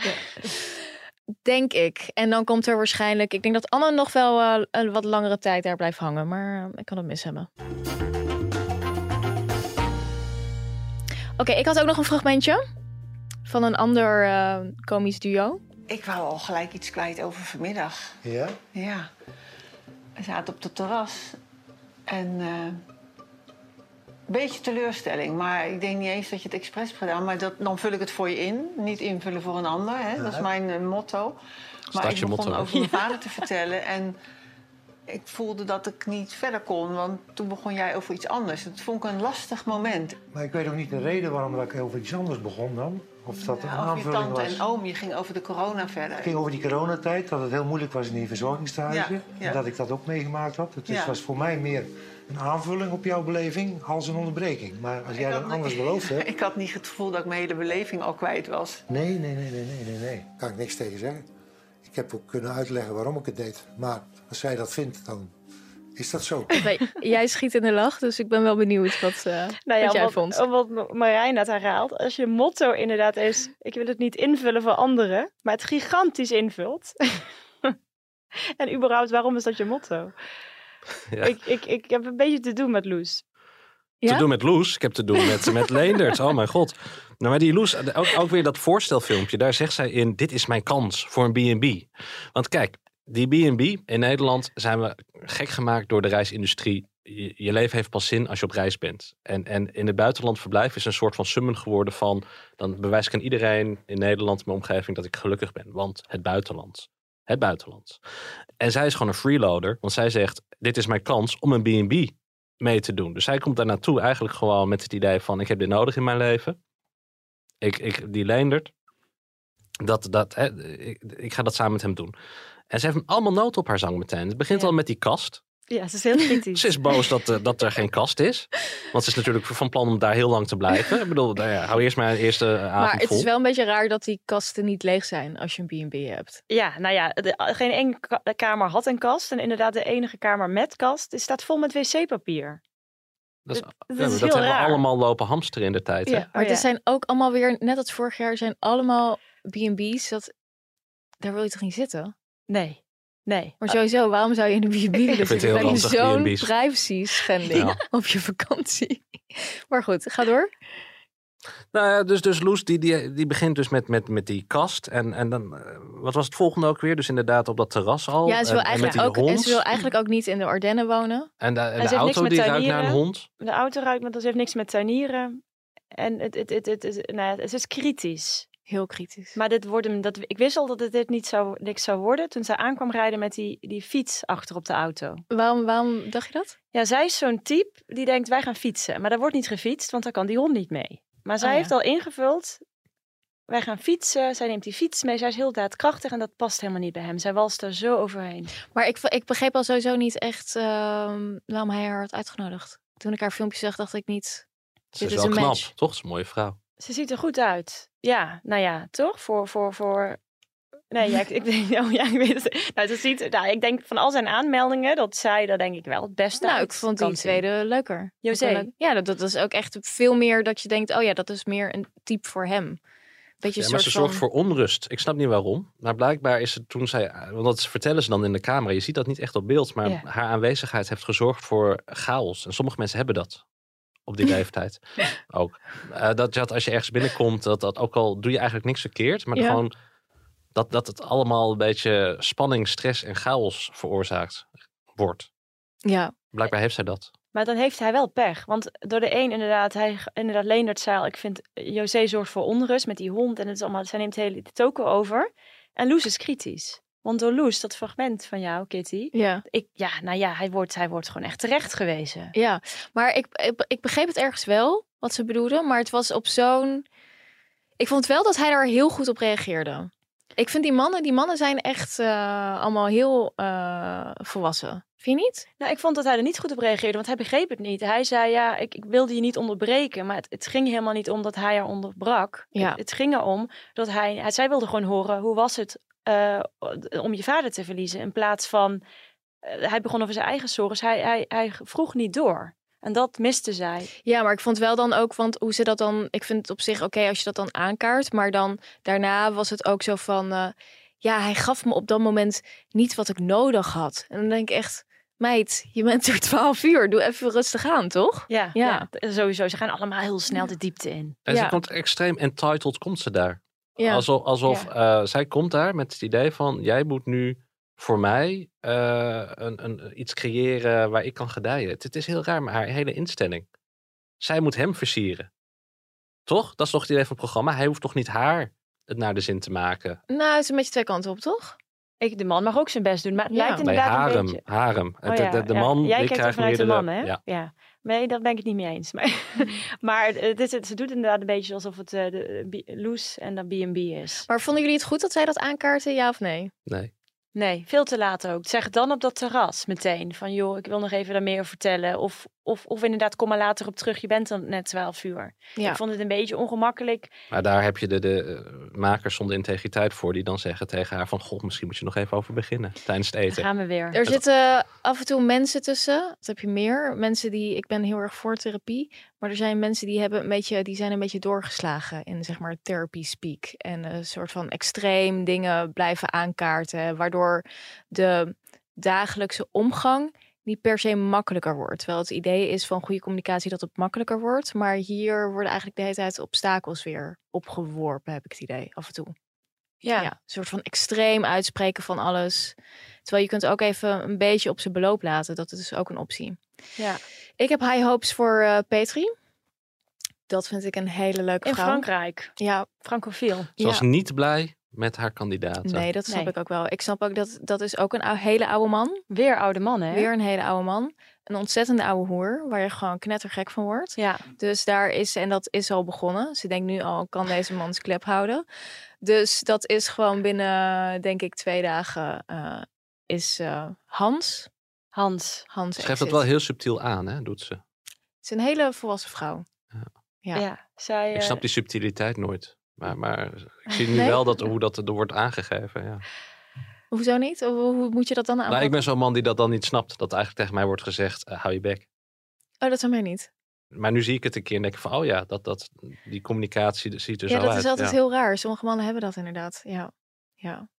Denk ik. En dan komt er waarschijnlijk... Ik denk dat Anne nog wel eh, een wat langere tijd daar blijft hangen. Maar eh, ik kan het mis hebben. Oké, ik had ook nog een fragmentje. Van een ander eh komisch duo. Ik wou al gelijk iets kwijt over vanmiddag. Ja? Ja. We zaten op het terras. En eh, beetje teleurstelling. Maar ik denk niet eens dat je het expres hebt gedaan. Maar dat, dan vul ik het voor je in. Niet invullen voor een ander. Hè? Dat is mijn eh, motto. Maar ik begon motto. over mijn [LAUGHS] vader te vertellen en ik voelde dat ik niet verder kon, want toen begon jij over iets anders. Dat vond ik een lastig moment. Maar ik weet ook niet de reden waarom ik over iets anders begon dan. Of dat een Ja, over je aanvulling tante was. en oom, je ging over de corona verder. Het ging over die coronatijd, dat het heel moeilijk was in die verzorgingstehuizen. Ja, ja. En dat ik dat ook meegemaakt had. Het was voor mij meer een aanvulling op jouw beleving als een onderbreking. Maar als jij dat anders beloofd hebt... [LAUGHS] Ik had niet het gevoel dat ik mijn hele beleving al kwijt was. Nee, nee, nee, nee, nee, nee, nee. Daar kan ik niks tegen zeggen. Ik heb ook kunnen uitleggen waarom ik het deed. Maar als zij dat vindt, dan is dat zo. [LAUGHS] Nee, jij schiet in de lach, dus ik ben wel benieuwd wat, Nou ja, wat jij wat, vond. wat Marijn net herhaalt. Als je motto inderdaad is... Ik wil het niet invullen voor anderen, maar het gigantisch invult. [LAUGHS] en überhaupt, waarom is dat je motto? Ja. Ik, ik, ik heb een beetje te doen met Loes. Te doen met Loes. Ik heb te doen met, met Leendert. Oh mijn god. Nou, maar die Loes, ook, ook weer dat voorstelfilmpje. Daar zegt zij in, dit is mijn kans voor een B&B. Want kijk, die B&B in Nederland zijn we gek gemaakt door de reisindustrie. Je, je leven heeft pas zin als je op reis bent. En, en in het buitenland verblijf is een soort van summen geworden van... dan bewijs ik aan iedereen in Nederland, mijn omgeving, dat ik gelukkig ben. Want het buitenland. Het buitenland. En zij is gewoon een freeloader. Want zij zegt, dit is mijn kans om een B&B mee te doen. Dus zij komt daar naartoe eigenlijk gewoon met het idee van... ik heb dit nodig in mijn leven. Ik, ik, die Leendert. Dat, dat, hè, ik, ik ga dat samen met hem doen. En ze heeft allemaal nood op haar zang meteen. Het begint al met die kast. Ja, ze is heel kritisch. Ze is boos dat, eh, dat er geen kast is. Want ze is natuurlijk van plan om daar heel lang te blijven. Ik bedoel, nou ja, hou eerst maar een eerste eh, avond Maar het vol. is wel een beetje raar dat die kasten niet leeg zijn als je een B&B hebt. Ja, nou ja, de, geen enkele ka- kamer had een kast. En inderdaad, de enige kamer met kast die staat vol met wc-papier. Dat, is, dat ja, is maar dat heel hebben we raar. allemaal lopen hamsteren in de tijd. hè? Ja, maar er zijn ook allemaal weer, net als vorig jaar, zijn allemaal B&B's. Dat, daar wil je toch niet zitten? Nee, nee. Maar sowieso, waarom zou je in een B&B willen vind het zitten? ranzig, zo'n privacy schending Ja. [LAUGHS] op je vakantie. Maar goed, ga door. Nou ja, dus, dus Loes die, die, die begint dus met, met, met die kast. En, en dan, eh, wat was het volgende ook weer? Dus inderdaad op dat terras al. Ja, ze wil, en, eigenlijk die ook, hond. en ze wil eigenlijk ook niet in de Ardennen wonen. En de, en En de auto die ruikt naar een hond. De auto ruikt, maar ze heeft niks met tuinieren. En het, het, het, het, het, nou ja, het is kritisch. Heel kritisch. Maar dit wordt hem, dat, ik wist al dat het dit niet zou, niks zou worden toen zij aankwam rijden met die, die fiets achter op de auto. Waarom, waarom dacht je dat? Ja, zij is zo'n type die denkt wij gaan fietsen. Maar daar wordt niet gefietst, want daar kan die hond niet mee. Maar zij Oh ja. heeft al ingevuld, wij gaan fietsen. Zij neemt die fiets mee, zij is heel daadkrachtig en dat past helemaal niet bij hem. Zij walst er zo overheen. Maar ik, ik begreep al sowieso niet echt ehm, waarom hij haar had uitgenodigd. Toen ik haar filmpje zag, dacht ik niet... Ze dit is is wel een knap, match. toch? Ze is een mooie vrouw. Ze ziet er goed uit. Ja, nou ja, toch? Voor, voor, voor... Nee, ja, ik, ik [LAUGHS] denk, [LAUGHS] oh ja, ik weet het. Nou, het ziet, nou, ik denk van al zijn aanmeldingen, dat zij, dat denk ik wel het beste Nou, uit ik vond die zien. tweede leuker. José? Ja, dat, dat is ook echt veel meer dat je denkt... oh ja, dat is meer een type voor hem. Beetje Ja, maar ze van... zorgt voor onrust. Ik snap niet waarom. Maar blijkbaar is het toen zij... Want dat vertellen ze dan in de camera. Je ziet dat niet echt op beeld. Maar Ja. haar aanwezigheid heeft gezorgd voor chaos. En sommige mensen hebben dat. Op die leeftijd [LAUGHS] ook. Eh, dat, dat als je ergens binnenkomt, dat, dat ook al doe je eigenlijk niks verkeerd. Maar Ja. gewoon dat, dat het allemaal een beetje spanning, stress en chaos veroorzaakt wordt. Ja. Blijkbaar heeft zij dat. Maar dan heeft hij wel pech. Want door de een inderdaad, hij inderdaad Leendert zei ik vind José zorgt voor onrust met die hond en het is allemaal, zij neemt hele toko over. En Loes is kritisch. Want door Loes, dat fragment van jou, Kitty, Ja. ik, ja, nou ja, hij wordt, hij wordt gewoon echt terecht gewezen. Ja, maar ik, ik, ik begreep het ergens wel, wat ze bedoelden. Maar het was op zo'n... Ik vond wel dat hij daar heel goed op reageerde. Ik vind die mannen, die mannen zijn echt eh, allemaal heel eh, volwassen. Vind je niet? Nou, ik vond dat hij er niet goed op reageerde, want hij begreep het niet. Hij zei, ja, ik, ik wilde je niet onderbreken, maar het, het ging helemaal niet om dat hij haar onderbrak. Ja. Het, het ging erom dat hij, hij, zij wilde gewoon horen, hoe was het eh, om je vader te verliezen, in plaats van, eh, hij begon over zijn eigen zorgen, hij, hij, hij vroeg niet door. En dat miste zij. Ja, maar ik vond wel dan ook, want hoe ze dat dan... Ik vind het op zich oké als je dat dan aankaart. Maar dan daarna was het ook zo van... eh, ja, hij gaf me op dat moment niet wat ik nodig had. En dan denk ik echt... Meid, je bent [LAUGHS] er 12 uur. Doe even rustig aan, toch? Ja, Ja. ja. sowieso. Ze gaan allemaal heel snel de diepte in. En Ja. ze komt extreem entitled, komt ze daar. Ja. Alsof, alsof eh, zij komt daar met het idee van, jij moet nu voor mij eh, een, een, iets creëren waar ik kan gedijen. Het, het is heel raar, maar haar hele instelling. Zij moet hem versieren. Toch? Dat is toch het idee van het programma? Hij hoeft toch niet haar het naar de zin te maken? Nou, het is een beetje twee kanten op, toch? Ik, de man mag ook zijn best doen, maar het Ja. lijkt Nee, inderdaad harem, een beetje... harem. Oh de, man Jij kijkt krijgt vanuit de meerdere... man, hè? Ja. Nee, daar ben ik het niet mee eens. [LAUGHS] Maar, maar het is, het, ze doet inderdaad een beetje alsof het eh, de, B- Loes en dan B&B is. Maar vonden jullie het goed dat zij dat aankaarten, ja of nee? Nee. Nee, veel te laat ook. Zeg het dan op dat terras meteen. Van joh, ik wil nog even daar meer over vertellen. Of, of, of inderdaad, kom maar later op terug. Je bent dan net 12 uur. Ja. Ik vond het een beetje ongemakkelijk. Maar daar heb je de, de eh, makers zonder integriteit voor die dan zeggen tegen haar van... God, misschien moet je nog even over beginnen tijdens het eten. Gaan we weer. Er zitten af en toe mensen tussen. Dat heb je meer. Mensen die, ik ben heel erg voor therapie. Maar er zijn mensen die, hebben een beetje, die zijn een beetje doorgeslagen in zeg maar therapy speak. En een soort van extreem dingen blijven aankaarten. Waardoor de dagelijkse omgang niet per se makkelijker wordt. Terwijl het idee is van goede communicatie dat het makkelijker wordt. Maar hier worden eigenlijk de hele tijd obstakels weer opgeworpen, heb ik het idee, af en toe. Ja. een soort van extreem uitspreken van alles. Terwijl je kunt ook even een beetje op zijn beloop laten. Dat is dus ook een optie. Ja. Ik heb high hopes voor eh Petri. Dat vind ik een hele leuke In vrouw. Frankrijk. Ja. Francofiel. Ze was niet blij met haar kandidaten. Nee, dat snap Nee. ik ook wel. Ik snap ook dat dat is ook een ou- hele oude man. Weer oude man, hè? Weer een hele oude man. Een ontzettende oude hoer, waar je gewoon knettergek van wordt. Ja. Dus daar is, en dat is al begonnen. Ze denkt nu al, kan deze man zijn klep houden. Dus dat is gewoon binnen, denk ik, twee dagen eh, is eh, Hans. Hans. Hans Ze geeft dat wel heel subtiel aan, hè, doet ze. Het is een hele volwassen vrouw. Ja. Ja, zij... Ik eh, snap die subtiliteit nooit. Maar, maar ik zie nu Nee? wel dat, hoe dat er wordt aangegeven. Ja. Hoezo niet? Hoe, hoe moet je dat dan Nou, aanpakken? ik ben zo'n man die dat dan niet snapt. Dat eigenlijk tegen mij wordt gezegd, eh, hou je bek. Oh, dat aan mij niet. Maar nu zie ik het een keer en denk ik van, oh ja, dat, dat, die communicatie dat ziet er ja, zo dat uit. is altijd ja. heel raar. Sommige mannen hebben dat inderdaad. Ja. ja.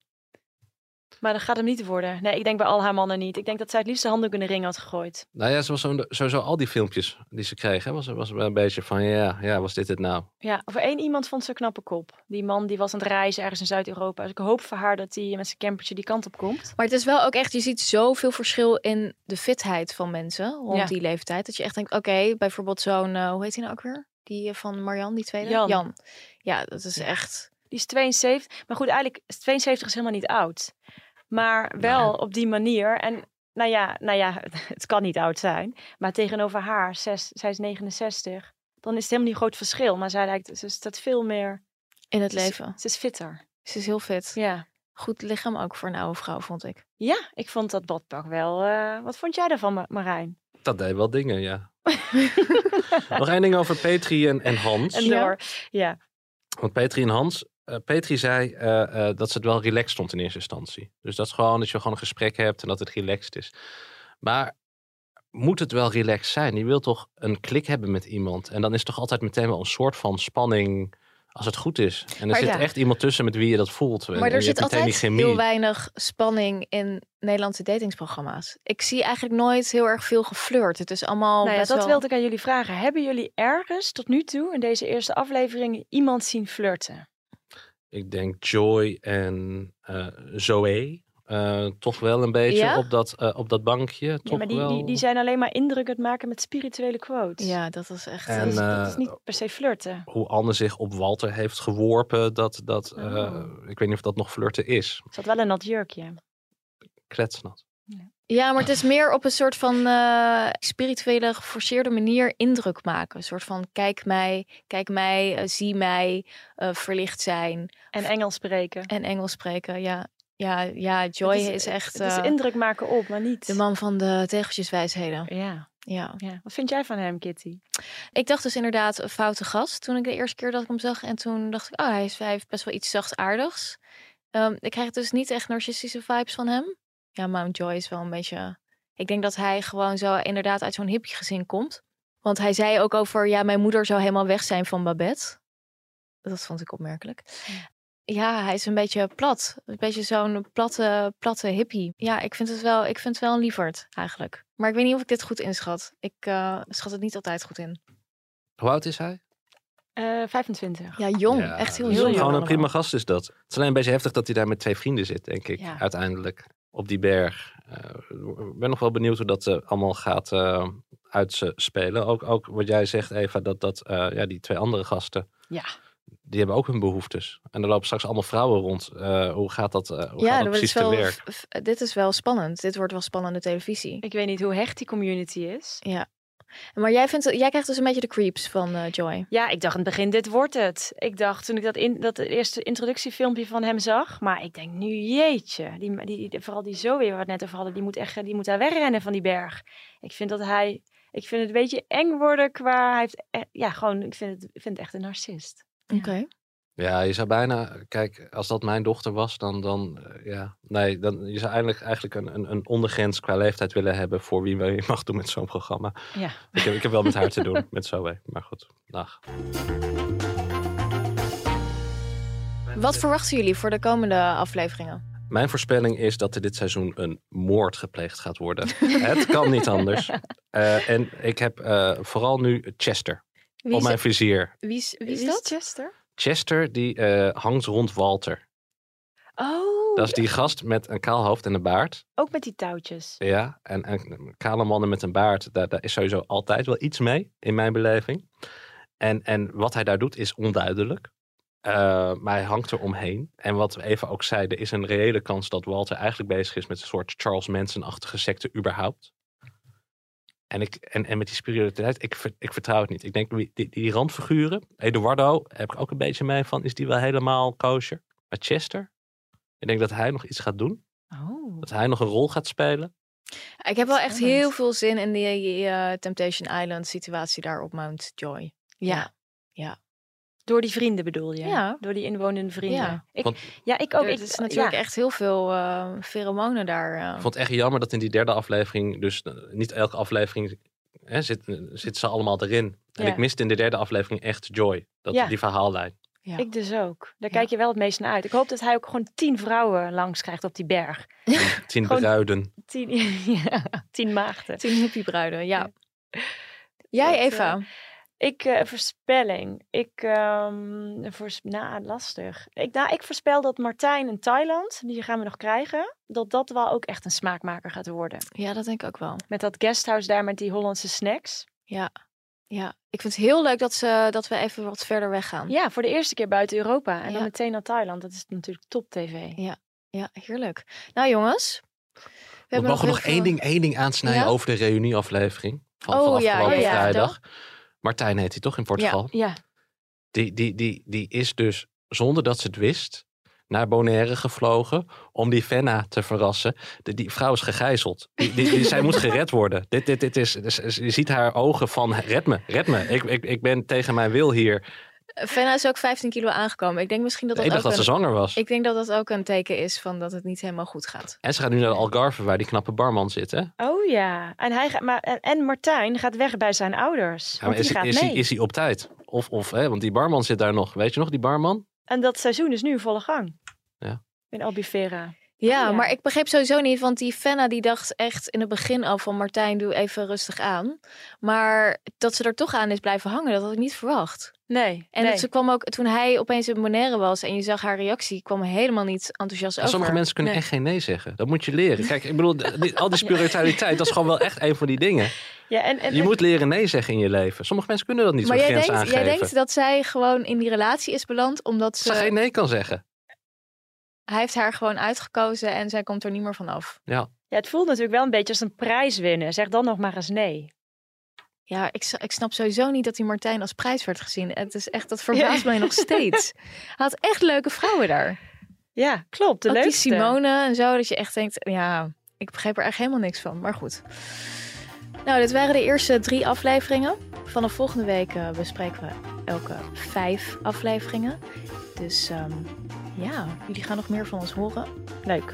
Maar dat gaat hem niet worden. Nee, ik denk bij al haar mannen niet. Ik denk dat zij het liefst de handdoek in de ring had gegooid. Nou ja, ze was zo, sowieso al die filmpjes die ze kreeg, hè, was, was wel een beetje van, ja, ja, was dit het nou? Ja, voor één iemand vond ze een knappe kop. Die man die was aan het reizen ergens in Zuid-Europa. Dus ik hoop voor haar dat hij met zijn campertje die kant op komt. Maar het is wel ook echt, je ziet zoveel verschil in de fitheid van mensen rond Ja. die leeftijd. Dat je echt denkt, oké, bijvoorbeeld zo'n, eh, hoe heet hij nou ook weer? Die eh, van Marian, die tweede? Jan. Ja, dat is echt... Die is 72. Maar goed, eigenlijk is 72 is helemaal niet oud. Maar wel op die manier. En nou ja, nou ja, [LAUGHS] het kan niet oud zijn. Maar tegenover haar, zes, zij is 69. Dan is het helemaal niet groot verschil. Maar zij lijkt, ze staat veel meer... In het leven. Ze is fitter. Ze is heel fit. Ja. Goed lichaam ook voor een oude vrouw, vond ik. Ja, ik vond dat badpak wel... eh, wat vond jij daarvan, Ma- Marijn? Dat deed wel dingen, ja. [LAUGHS] Nog één ding over Petri en, en Hans. En door. Ja. Want Petri en Hans, eh, Petri zei eh, eh, dat ze het wel relaxed stond in eerste instantie. Dus dat is gewoon dat je gewoon een gesprek hebt en dat het relaxed is. Maar moet het wel relaxed zijn? Je wilt toch een klik hebben met iemand. En dan is toch altijd meteen wel een soort van spanning als het goed is. En er Maar zit ja. echt iemand tussen met wie je dat voelt. Maar en er zit altijd heel weinig spanning in Nederlandse datingsprogramma's. Ik zie eigenlijk nooit heel erg veel geflirt. Het is allemaal Nou ja, best dat wel... wilde ik aan jullie vragen. Hebben jullie ergens tot nu toe in deze eerste aflevering iemand zien flirten? Ik denk Joy en eh, Zoe. eh, toch wel een beetje Ja? op, dat, eh, op dat bankje. Ja, Toch maar die, wel. die, die zijn alleen maar indruk het maken met spirituele quotes. Ja, dat is echt... En, dat, is, dat is niet per se flirten. hoe Anne zich op Walter heeft geworpen. Dat, dat, eh, Oh. ik weet niet of dat nog flirten is. Ze had wel een nat jurkje. Kletsnat. Ja, maar het is meer op een soort van eh, spirituele, geforceerde manier indruk maken. Een soort van kijk mij, kijk mij, eh, zie mij, eh, verlicht zijn. En Engels spreken. En Engels spreken, ja. Ja, ja Joy is, echt Het is indruk maken op, maar niet. de man van de tegeltjeswijsheden. Ja. Ja. ja. Wat vind jij van hem, Kitty? Ik dacht dus inderdaad een foute gast toen ik de eerste keer dat ik hem zag. En toen dacht ik, oh, hij, is, hij heeft best wel iets zachtaardigs. Ehm ik krijg dus niet echt narcistische vibes van hem. Ja, Mount Joy is wel een beetje... Ik denk dat hij gewoon zo inderdaad uit zo'n hippie gezin komt. Want hij zei ook over, ja, mijn moeder zou helemaal weg zijn van Babette. Dat vond ik opmerkelijk. Ja, hij is een beetje plat. Een beetje zo'n platte, platte hippie. Ja, ik vind het wel, ik vind het wel een lieverd eigenlijk. Maar ik weet niet of ik dit goed inschat. Ik eh, schat het niet altijd goed in. Hoe oud is hij? Eh 25. Ja, jong. Ja, echt heel dus jong. Gewoon een prima gast is dat. Het is alleen een beetje heftig dat hij daar met twee vrienden zit, denk ik. Ja. Uiteindelijk. Op die berg. Eh, Ik ben nog wel benieuwd hoe dat eh, allemaal gaat eh, uitspelen. Ook, ook wat jij zegt, Eva, dat, dat eh, ja, die twee andere gasten. Ja. die hebben ook hun behoeftes. En er lopen straks allemaal vrouwen rond. Eh, hoe gaat dat, uh, hoe ja, gaat dat precies is te wel, werk? dit is wel spannend. Dit wordt wel spannende televisie. Ik weet niet hoe hecht die community is. Ja. Maar jij, vindt, jij krijgt dus een beetje de creeps van eh, Joy. Ja, ik dacht in het begin, dit wordt het. Ik dacht toen ik dat, in, dat eerste introductiefilmpje van hem zag. Maar ik denk nu, jeetje. Die, die, vooral die Zoe, waar we het net over hadden, die moet echt die moet daar wegrennen van die berg. Ik vind dat hij... Ik vind het een beetje eng worden qua... Hij heeft, e- ja, gewoon, ik vind het, ik vind het echt een narcist. Oké. Ja, je zou bijna, kijk, als dat mijn dochter was, dan, dan eh, ja, nee, dan, je zou eigenlijk, eigenlijk een, een, een ondergrens qua leeftijd willen hebben voor wie je mag doen met zo'n programma. Ja. Ik heb, ik heb wel met haar te doen, met Zoe, maar goed, dag. Wat verwachten jullie voor de komende afleveringen? Mijn voorspelling is dat er dit seizoen een moord gepleegd gaat worden. Het kan niet anders. Eh, en ik heb eh, vooral nu Chester Wie op is, mijn vizier. wie is, wie is Wie dat? Chester? Chester die eh, hangt rond Walter. Oh, Dat is die gast met een kaal hoofd en een baard. ook met die touwtjes. Ja, en, en kale mannen met een baard, daar, daar is sowieso altijd wel iets mee, in mijn beleving. En, en wat hij daar doet is onduidelijk. Eh, maar hij hangt er omheen. En wat we even ook zeiden, is een reële kans dat Walter eigenlijk bezig is met een soort Charles Manson-achtige secte überhaupt. En, ik, en, en met die spiritualiteit, ik, ver- ik vertrouw het niet. Ik denk, die, die, die randfiguren, Eduardo, heb ik ook een beetje mee van, is die wel helemaal kosher? Maar Chester, ik denk dat hij nog iets gaat doen. Oh. Dat hij nog een rol gaat spelen. Ik heb wel echt heel veel zin in die eh, Temptation Island situatie daar op Mount Joy. Ja. Ja. Door die vrienden bedoel je? Ja. Door die inwonende vrienden. Ja. Ik, Want- ja, ik ook. Er Ik, is natuurlijk ja. echt heel veel eh pheromonen daar. eh. Ik vond het echt jammer dat in die derde aflevering, dus eh, niet elke aflevering hè, zit, zitten ze allemaal erin. En Ja. ik miste in de derde aflevering echt Joy, dat, Ja. die verhaallijn. Ja. Ik dus ook. Daar Ja. kijk je wel het meest naar uit. Ik hoop dat hij ook gewoon tien vrouwen langs krijgt op die berg. [LAUGHS] Tien bruiden. Tien, [LAUGHS] ja, tien maagden. Tien hippiebruiden, ja. Jij, Dat, Eva? Ik, eh, voorspelling. Ik, ehm voors nou, lastig. Ik, nou, ik voorspel dat Martijn in Thailand, die gaan we nog krijgen, dat dat wel ook echt een smaakmaker gaat worden. Ja, dat denk ik ook wel. Met dat guesthouse daar met die Hollandse snacks. Ja. Ja, ik vind het heel leuk dat, ze, dat we even wat verder weggaan. Ja, voor de eerste keer buiten Europa. En Ja. dan meteen naar Thailand. Dat is natuurlijk top tv. Ja, ja heerlijk. Nou jongens, we mogen nog heel één, ding, één ding aansnijden Ja? over de reunieaflevering. Van, Oh, van afgelopen ja, ja, vrijdag. Martijn heet hij toch in Portugal? Ja, Die, die, die, die is dus, zonder dat ze het wist, naar Bonaire gevlogen om die Fenna te verrassen. De, die vrouw is gegijzeld. Die, die, die- zij moet gered worden. Dit, dit, dit is, dus je ziet haar ogen van red me, red me. Ik, ik, ik ben tegen mijn wil hier. Fenna is ook 15 kilo aangekomen. Ik denk misschien dat dat ik dacht ook dat ze een, zwanger was. Ik denk dat dat ook een teken is van dat het niet helemaal goed gaat. En ze gaat nu naar de Algarve waar die knappe barman zit. Hè? Ja, Oh ja. En, hij gaat, maar, en, en Martijn gaat weg bij zijn ouders. maar want is, die gaat is, mee. hij, is hij op tijd? Of, of hè, want die barman zit daar nog. Weet je nog, die barman? En dat seizoen is nu in volle gang. Ja. In Albufeira. Ja, Oh, ja. maar ik begreep sowieso niet, want die Fenna die dacht echt in het begin al van Martijn, doe even rustig aan. Maar dat ze er toch aan is blijven hangen, dat had ik niet verwacht. Nee. En nee. ze kwam ook, toen hij opeens in Bonaire was en je zag haar reactie, kwam helemaal niet enthousiast En over. sommige mensen kunnen Nee. echt geen nee zeggen. Dat moet je leren. Kijk, ik bedoel, al die [LAUGHS] spiritualiteit, dat is gewoon wel echt een van die dingen. Ja, en, en, Je moet leren nee zeggen in je leven. Sommige mensen kunnen dat niet, Maar jij grens denkt, aangeven. jij denkt dat zij gewoon in die relatie is beland, omdat ze, Ze geen nee kan zeggen. hij heeft haar gewoon uitgekozen en zij komt er niet meer van af. Ja. ja, het voelt natuurlijk wel een beetje als een prijs winnen. Zeg dan nog maar eens nee. Ja, ik, ik snap sowieso niet dat die Martijn als prijs werd gezien. Het is echt, dat verbaast mij nog [LAUGHS] steeds. Hij had echt leuke vrouwen daar. Ja, klopt. De Ook die leukste. Simone en zo, dat je echt denkt, ja, ik begreep er echt helemaal niks van. Maar goed. Nou, dit waren de eerste drie afleveringen. Vanaf volgende week eh, bespreken we elke vijf afleveringen. Dus ehm, ja, jullie gaan nog meer van ons horen. Leuk.